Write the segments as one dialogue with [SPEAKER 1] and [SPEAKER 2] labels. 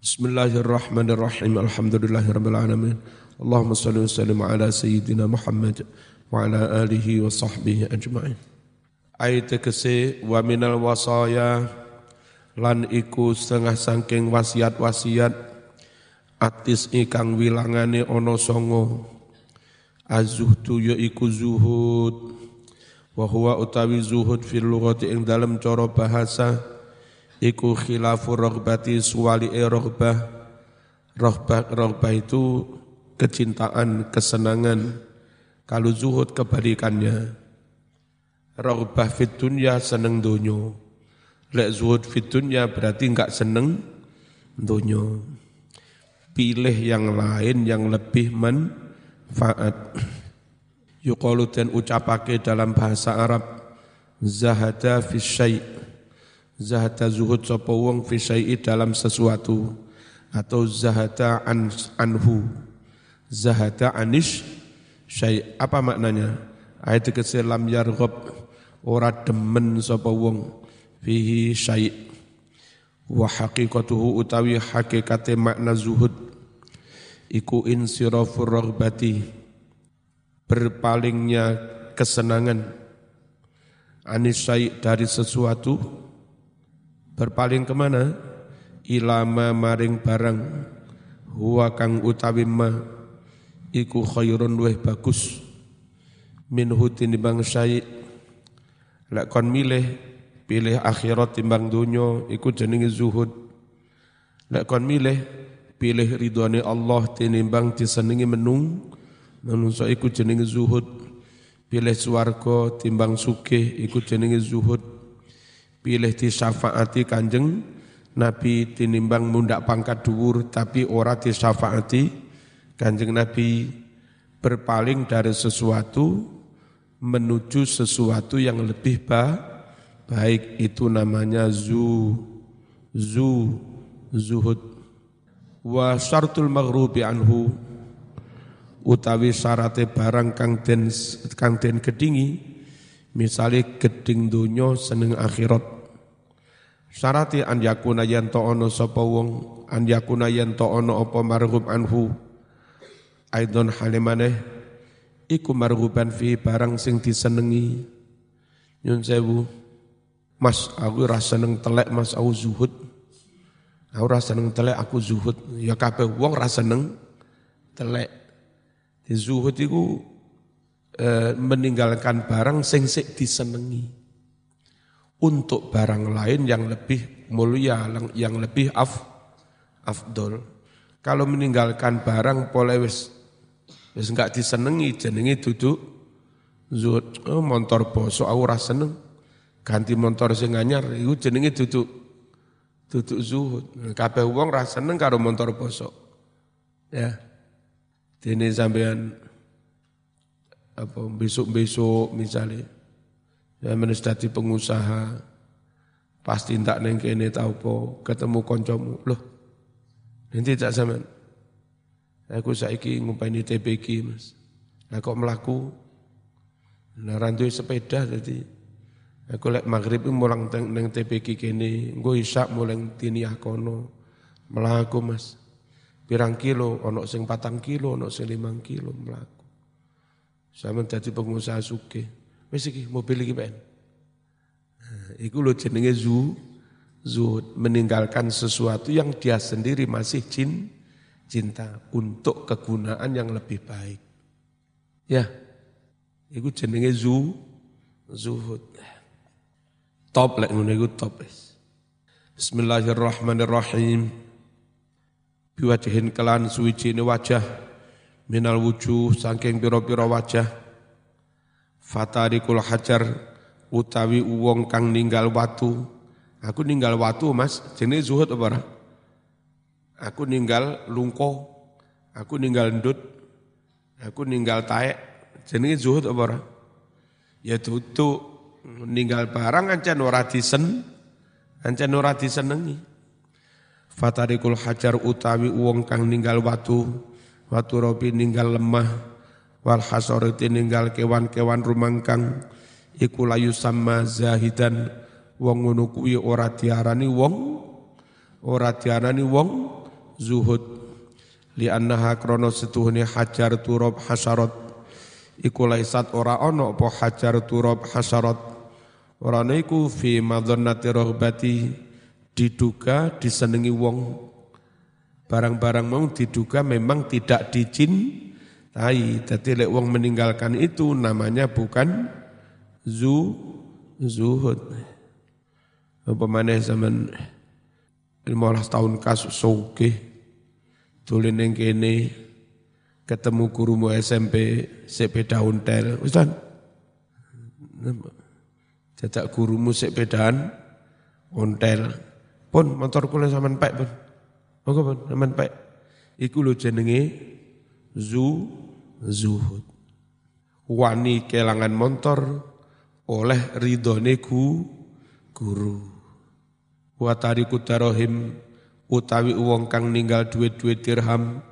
[SPEAKER 1] Bismillahirrahmanirrahim. Alhamdulillahirabbil alamin. Allahumma shalli wa sallim ala sayyidina Muhammad wa ala alihi wa sahbihi ajma'in. Ayat tegese wa minal wasaya lan iku setengah sangking wasiat-wasiat atis ikang wilangane ono songo azuhdu ya iku zuhud wa huwa utawi zuhud fil lughati ing dalem cara bahasa iku khilafu rogbati suwali e rogbah rogbah rogbah itu kecintaan kesenangan kalau zuhud kebalikannya. Rogbah fit dunya seneng dunyo lek zuhud fit dunya berarti enggak seneng dunyo pilih yang lain yang lebih manfaat. Yuqalu dan ucapake dalam bahasa Arab zahada fi zahata zuhud sapa wong fi dalam sesuatu atau zahata an, anhu. Zahata anish syai' apa maknanya? Ayat kecil lam yarghab ora demen sapa wong fihi syai' wa haqiqatuhu utawi hakikate makna zuhud iku insirafur raghbati berpalingnya kesenangan. Anis syai' dari sesuatu berpaling ke mana? Ilama maring barang. Huwa kang utawi ma. Iku khairun luweh bagus. Minhu tinimbang syai lek kon milih pilih akhirat timbang dunya iku jenenge zuhud. Lek kon milih pilih ridhone Allah tinimbang disenengi menung menungso iku jenenge zuhud. Pilih swarga timbang sugih iku jenenge zuhud pilih disyafaati kanjeng. Nabi tinimbang mundak pangkat dhuwur tapi ora disyafaati kanjeng Nabi berpaling dari sesuatu menuju sesuatu yang lebih ba baik itu namanya zu zu zuhud. Wa syartul maghrubi anhu utawi syarate barang kang den kang den gedingi Misalnya geding dunyo seneng akhirat. Syarati an yakuna yen to ono sapa wong, an yakuna yen to ono apa marhum anhu. Aidon halimane iku marhuban fi barang sing disenengi. Nyun sewu. Mas, aku rasa seneng telek, Mas, aku zuhud. Aku rasa seneng telek, aku zuhud. Ya kabeh wong rasa seneng telek. Di zuhud iku e, meninggalkan barang sing sik disenengi untuk barang lain yang lebih mulia, yang lebih af, afdol. Kalau meninggalkan barang boleh wis wis enggak disenengi jenenge duduk zuhud. Oh, motor bosok aku ora seneng. Ganti motor sing anyar iku jenenge duduk duduk zuhud. Kabeh wong ora seneng karo motor bosok. Ya. Dene sampean apa besok-besok misalnya. Ya menestati pengusaha. Pasti tak neng kene tau po ketemu koncomu loh nanti tak sama aku saiki ngupaini TPG mas. Nah kok melaku nah rantu sepeda jadi aku lek maghrib mulang neng TPG kene gue isak mulang tiniah kono melaku mas. Pirang kilo onok sing patang kilo onok sing limang kilo melaku sama jadi pengusaha suke. Wis iki mobil iki pen. Nah, iku lo jenenge zu zuhud meninggalkan sesuatu yang dia sendiri masih jin cinta untuk kegunaan yang lebih baik. Ya. Iku jenenge zu zuhud. Top lek ngono iku top wis. Bismillahirrahmanirrahim. Biwajihin kelan suwi wajah minal wujuh saking pira-pira wajah. Fatarikul hajar utawi wong kang ninggal watu. Aku ninggal watu Mas. Jenenge zuhud apa aku ninggal lungko. Aku ninggal ndut. Aku ninggal taek. Jenenge zuhud apa ya tutu ninggal barang ancen ora disen ancen ora disenengi. Fatarikul hajar utawi wong kang ninggal watu Watu robi ninggal lemah wal hasoriti ninggal kewan-kewan rumangkang iku layu sama zahidan wong ngono kuwi ora diarani wong ora diarani wong zuhud. Li annaha krono setuhune hajar turab hasyarat iku laisat ora ono apa hajar turab hasyarat ora iku fi madhannati raghbati diduga disenengi wong barang-barang mau diduga memang tidak dicintai jadi lek wong meninggalkan itu namanya bukan zu zuhud. Apa zaman 15 tahun kasus soge tulen yang kene ketemu gurumu SMP sepeda untel. Ustaz jajak gurumu sepedaan ontel pun motor kula sampean pek pun Moga pun sampean pek iku lho jenenge zu zuhud. Wani kelangan motor oleh ridhone ku guru. Wa tariku tarohim utawi wong kang ninggal duit-duit dirham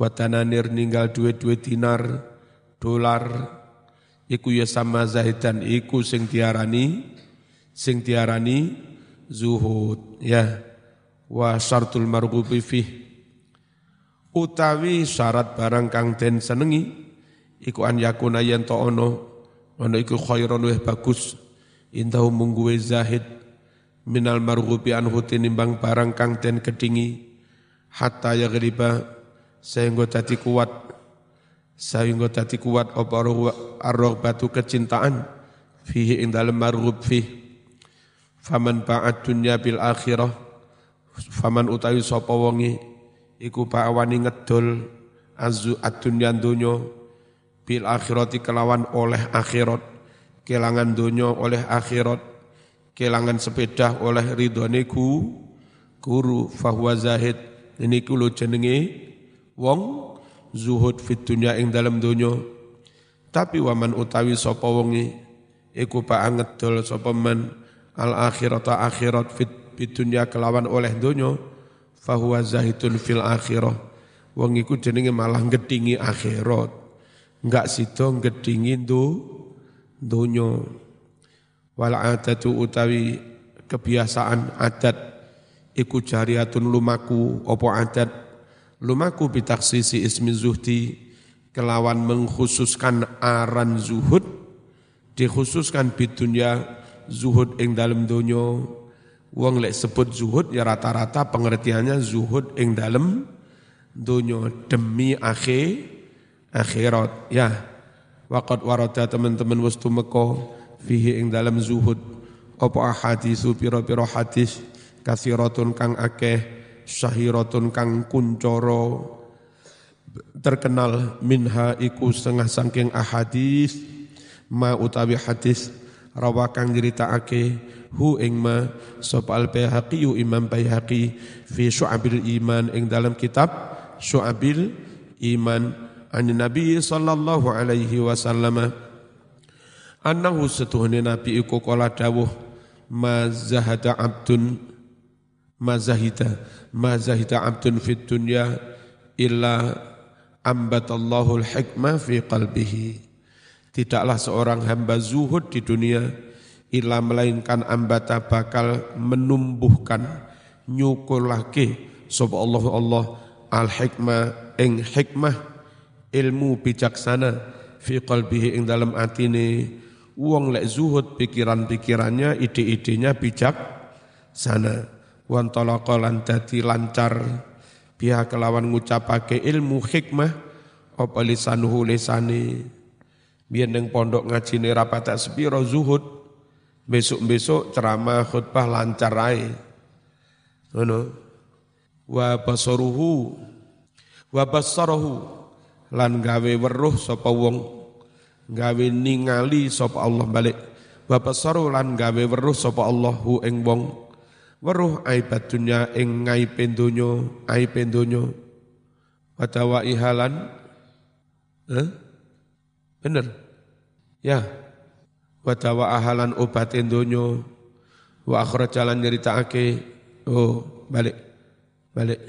[SPEAKER 1] wa tananir ninggal duit-duit dinar dolar. Iku ya sama zahidan iku sing diarani sing diarani zuhud ya wa syartul marghubi fih. Utawi syarat barang kang den senengi iku an yakuna yen to ono Ono iku khairon weh bagus. Indahu mungguwe zahid minal marghubi anhu tinimbang barang kang den kedingi hatta ya geriba sehingga tadi kuat. Sehingga tadi kuat apa arroh batu kecintaan fihi ing dalam marghub fih. Faman ba'at dunya bil akhirah faman utawi sapa wonge iku ba'awani ngedol azu ad-dunya dunya bil akhirati kelawan oleh akhirat kelangan dunia oleh akhirat kelangan sepeda oleh ridhone ku guru fahuwa zahid. Ini kulo jenenge wong zuhud fit dunya ing dalam dunya tapi waman utawi sapa wonge iku pa ngedol sapa al akhirata akhirat fit dunya kelawan oleh dunya fahuwa zahidun fil akhirah. Wong iku jenenge malah gedingi akhirat. Enggak sido ngedingin do dunyo wal adatu utawi kebiasaan adat. Iku jariatun lumaku opo adat? Lumaku bitaksisi ismi zuhdi kelawan mengkhususkan aran zuhud. Dikhususkan bidunya zuhud ing dalam dunyo wong lek sebut zuhud ya rata-rata pengertiannya zuhud ing dalam dunyo demi akhir akhirat. Ya. Waqad warada teman-teman wis tumeka fihi ing dalam zuhud. Apa ahadisu pira-pira hadis kasiratun kang akeh syahiratun kang kuncoro terkenal minha iku setengah sangking ahadis ma utawi hadis rawa kang ake hu ing ma sop al bayhaqi imam bayhaqi fi syu'abil iman ing dalam kitab syu'abil iman an Nabi sallallahu alaihi wasallam. Annahu setuhne Nabi iku kala dawuh ma zahada abdun ma zahida ma zahida abdun fid dunya illa ambatallahu al-hikmah fi qalbihi. Tidaklah seorang hamba zuhud di dunia illa melainkan ambata bakal menumbuhkan nyukulake sapa Allah Allah al-hikmah ing hikmah ilmu bijaksana fi qalbihi ing dalam atine. Wong lek zuhud pikiran-pikirannya ide-idenya bijak sana wan talaqa lan dadi lancar. Biha kelawan ngucapake ilmu hikmah apa lisanuhu lisane biyen ning pondok ngajine rapat sepiro zuhud besok-besok ceramah khutbah lancar ae. Ngono. Wa basaruhu. Wa lan gawe weruh sapa wong. Gawe ningali sapa Allah balik. Saru lan gawe weruh sapa hu ing wong. Weruh aibat dunya ing ngaibe donya aibe donya. Ihalan eh? bener? Ya wadawa ahalan obatin donya. Wa akhrajalan nyeritakake. Oh balik. Balik.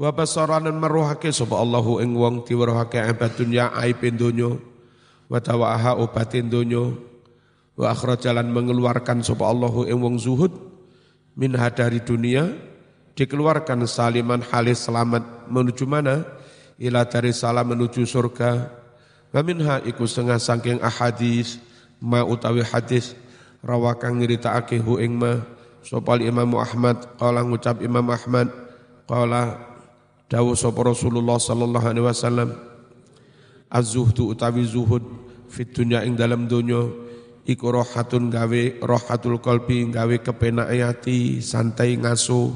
[SPEAKER 1] Wa basaranan meruhake sapa Allahu ing wong diweruhake abad dunya aib donya. Wa tawaha obatin donya. Wa akhrajalan mengeluarkan sapa Allahu ing wong zuhud min dari dunia. Dikeluarkan saliman halis selamat menuju mana? Ila dari salam menuju surga. Wa minha iku setengah saking ahadis ma utawi hadis rawakang nyritakake hu ing ma. Sopal Imam Ahmad? Qala ngucap Imam Ahmad. Qala dawuh sapa Rasulullah sallallahu alaihi wasallam az-zuhdu utawi zuhud fit dunya ing dalam dunya iku rohatun gawe rohatul qalbi gawe kepenak ati santai ngaso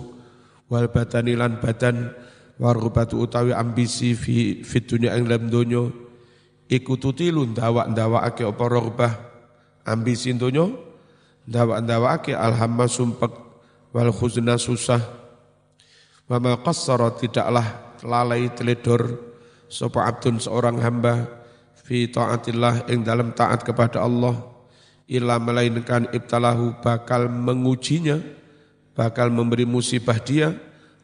[SPEAKER 1] wal badani lan badan warubatu utawi ambisi fi fit dunya ing dalam donya. Iku tutilu ndawak-ndawakake apa rogbah ambisi donya ndawak-ndawakake alhamma sumpek wal khuzna susah. Wa ma qassara tidaklah lalai teledor sapa abdun seorang hamba fi taatillah ing dalam taat kepada Allah. Illa melainkan ibtalahu bakal mengujinya bakal memberi musibah dia.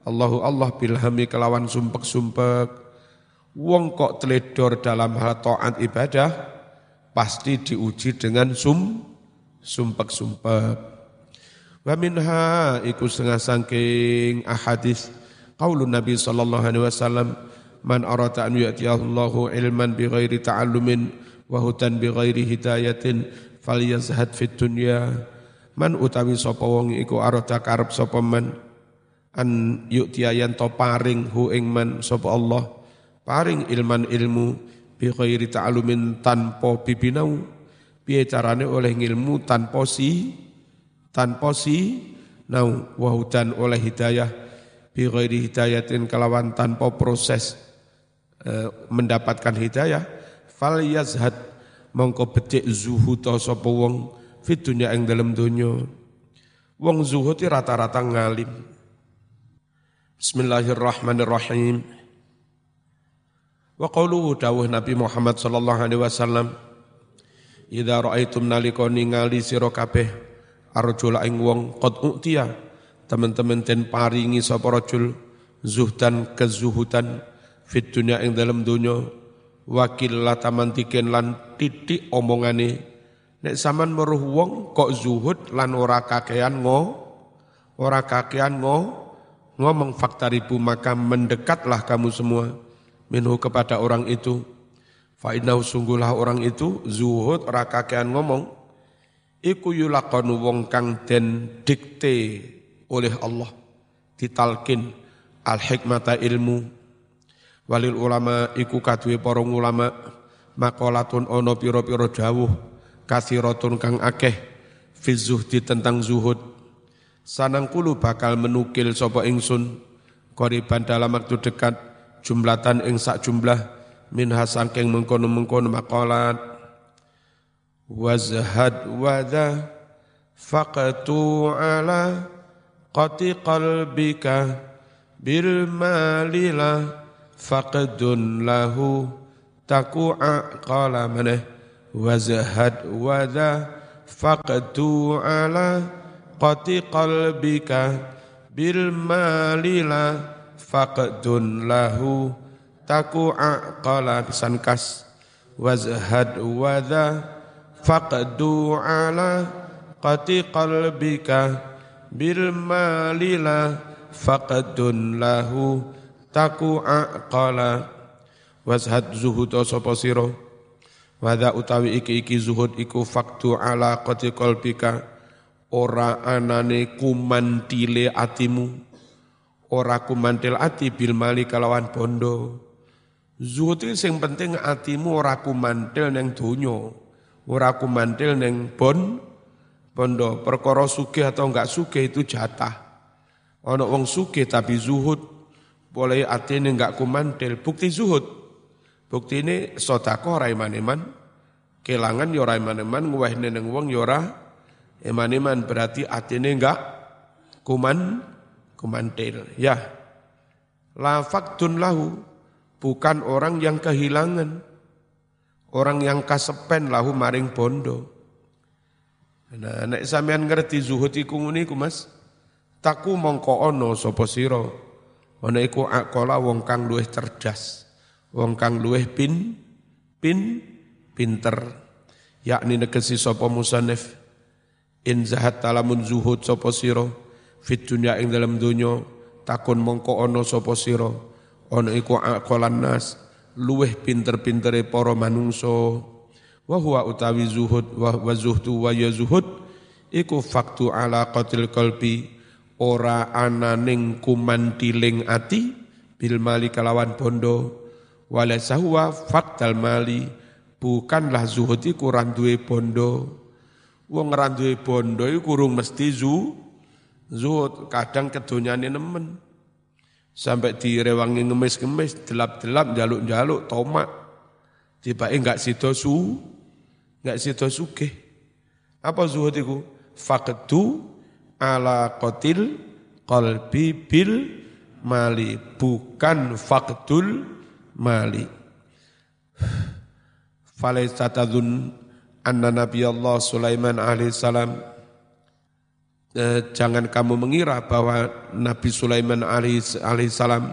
[SPEAKER 1] Allahu Allah bilhami kelawan sumpek-sumpek. Wong kok teledor dalam hal taat ibadah pasti diuji dengan sum sumpek-sumpek. Wa minha iku setengah sangking ahadis. Qaulun Nabi sallallahu alaihi wasallam man arata an yu'tiyallahu ilman bi ghairi ta'allumin wa hudan bi ghairi hidayatin falyazhad fid dunya. Man utawi sapa wong iku arada karep sapa man? An yu'tiya to paring hu ing man sapa Allah. Paring ilman ilmu bi ghairi ta'alumin tanpa bibinau piye carane oleh ilmu tanpa si tanpa si nau wa hudan oleh hidayah bi ghairi hidayatin kelawan tanpa proses e, mendapatkan hidayah fal yazhad mongko becik zuhud sapa wong fit dunya ing dalam dunya. Wong zuhud rata-rata ngalim. Bismillahirrahmanirrahim. Wa qawluhu dawuh Nabi Muhammad sallallahu alaihi wasallam Idza ra'aitum nalika ningali sira kabeh arjula ing wong qad utiya. Teman-teman den paringi sapa rajul zuhdan kezuhudan fit dunya ing dalam dunya wakil latamantiken lan titik omongane. Nek zaman meruh wong kok zuhud lan ora kakean ngo, ora kakean ngo, ngomong faktaribu maka mendekatlah kamu semua minhu kepada orang itu. Fa'innahu sungguhlah orang itu zuhud ora ngomong. Iku yulakonu wong kang den dikte oleh Allah. Ditalkin al-hikmata ilmu. Walil ulama iku kadwe porong ulama. Makolatun ono piro-piro jauh kathiratun kang akeh fi zuhdi tentang zuhud sanangkulu bakal menukil sapa ingsun koriban dalam waktu dekat jumlatan ing sak jumlah minha sangking mengkono-mengkono maqalat. Wazhad wadha faqtu ala qati qalbika bil malila faqdun lahu taku'a qala maneh. Wazahad wadha faqtu ala qati qalbika bil malila faqdun lahu taku aqala sankas wazahad wadha faqdu ala qati qalbika bil malila faqdun lahu taku aqala. Wazhad zuhud sapa sira Wada utawi iki-iki zuhud iku faktu ala qati qalbika. Ora anane kumantile atimu ora kumantil ati bil mali kalawan bondo. Zuhud iki sing penting atimu ora kumantil neng donya ora kumantil neng bon bondo. Perkara sugih atau enggak sugih itu jatah. Ana wong sugih tapi zuhud boleh atine enggak kumantil bukti zuhud. Bukti ini sodako ora iman-iman, kelangan yora ya iman-iman, neng wong yora ya iman-iman, berarti atine enggak kuman, kumantil. Ya, lafaktun lahu, bukan orang yang kehilangan, orang yang kasepen lahu maring bondo. Nah, nek sampean ngerti zuhud iku ngene iku Mas. Taku mongko ono sapa sira. Ana iku akola wong kang luwih cerdas wong kang luweh pin pin pinter yakni negesi sapa musannif in zahat talamun zuhud sapa sira fit dunya ing dalam dunya takun mongko ono sapa sira ono iku aqalan nas luweh pinter-pintere para manungso wa huwa utawi zuhud wa, wa zuhdu wa ya zuhud iku faktu ala qatil qalbi ora ananing kumantiling ati bil mali kalawan bondo. Wala sahwa faktal mali bukanlah zuhud iku randuwe bondo. Wong randuwe bondo iku kurung mesti zu zuhud kadang kedonyane nemen. Sampai direwangi ngemis-ngemis delap-delap jaluk-jaluk tomak. Tiba enggak sido su enggak sido suke apa zuhud iku? Faqdu ala qatil qalbi bil mali. Bukan faktul mali. Falaisatadun anna Nabi Allah Sulaiman alaihissalam eh, jangan kamu mengira bahwa Nabi Sulaiman alaihissalam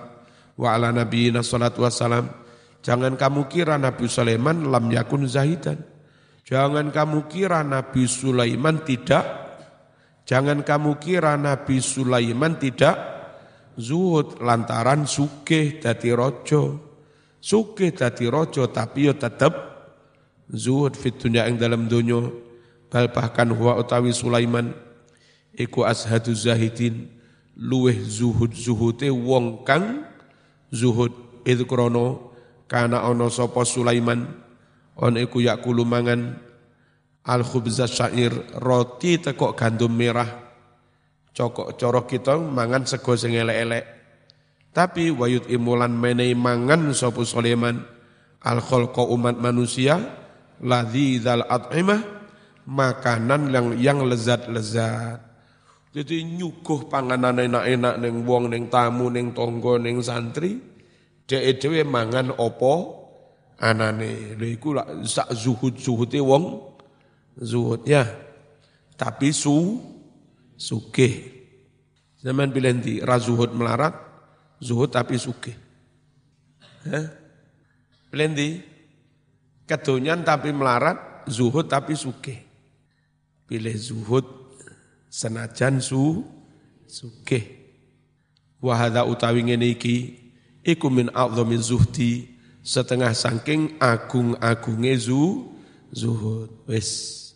[SPEAKER 1] wa ala nabiyina salatu wassalam jangan kamu kira Nabi Sulaiman lam yakun zahidan jangan kamu kira Nabi Sulaiman tidak jangan kamu kira Nabi Sulaiman tidak zuhud lantaran sugih dadi raja. Sugih dadi raja tapi yo tetep zuhud fit dunya ing dalam dunya. Bal bahkan huwa utawi Sulaiman iku ashadu zahidin. Luweh zuhud zuhute wong kang zuhud. Itu krono kana ono sapa Sulaiman. On iku yakulu mangan. Al khubza syair roti tekok gandum merah. Cokok corok kita mangan sego sing elek-elek. Tapi wayut imulan menei mangan sopu Sulaiman. Al khalqa umat manusia ladzal at'imah makanan yang yang lezat-lezat. Jadi nyuguh panganan enak-enak neng wong neng tamu neng tonggo neng santri dhek dhewe mangan opo anane. Lha iku sak zuhud-zuhude wong zuhud ya. Tapi su sugih. Zaman bilang di razuhud melarat, zuhud tapi sugih. Bilang di kedonyan tapi melarat, zuhud tapi sugih. Pilih zuhud senajan su sugih. Wahada utawi ngene iki iku min zuhdi setengah saking agung-agunge zu zuhud. Wis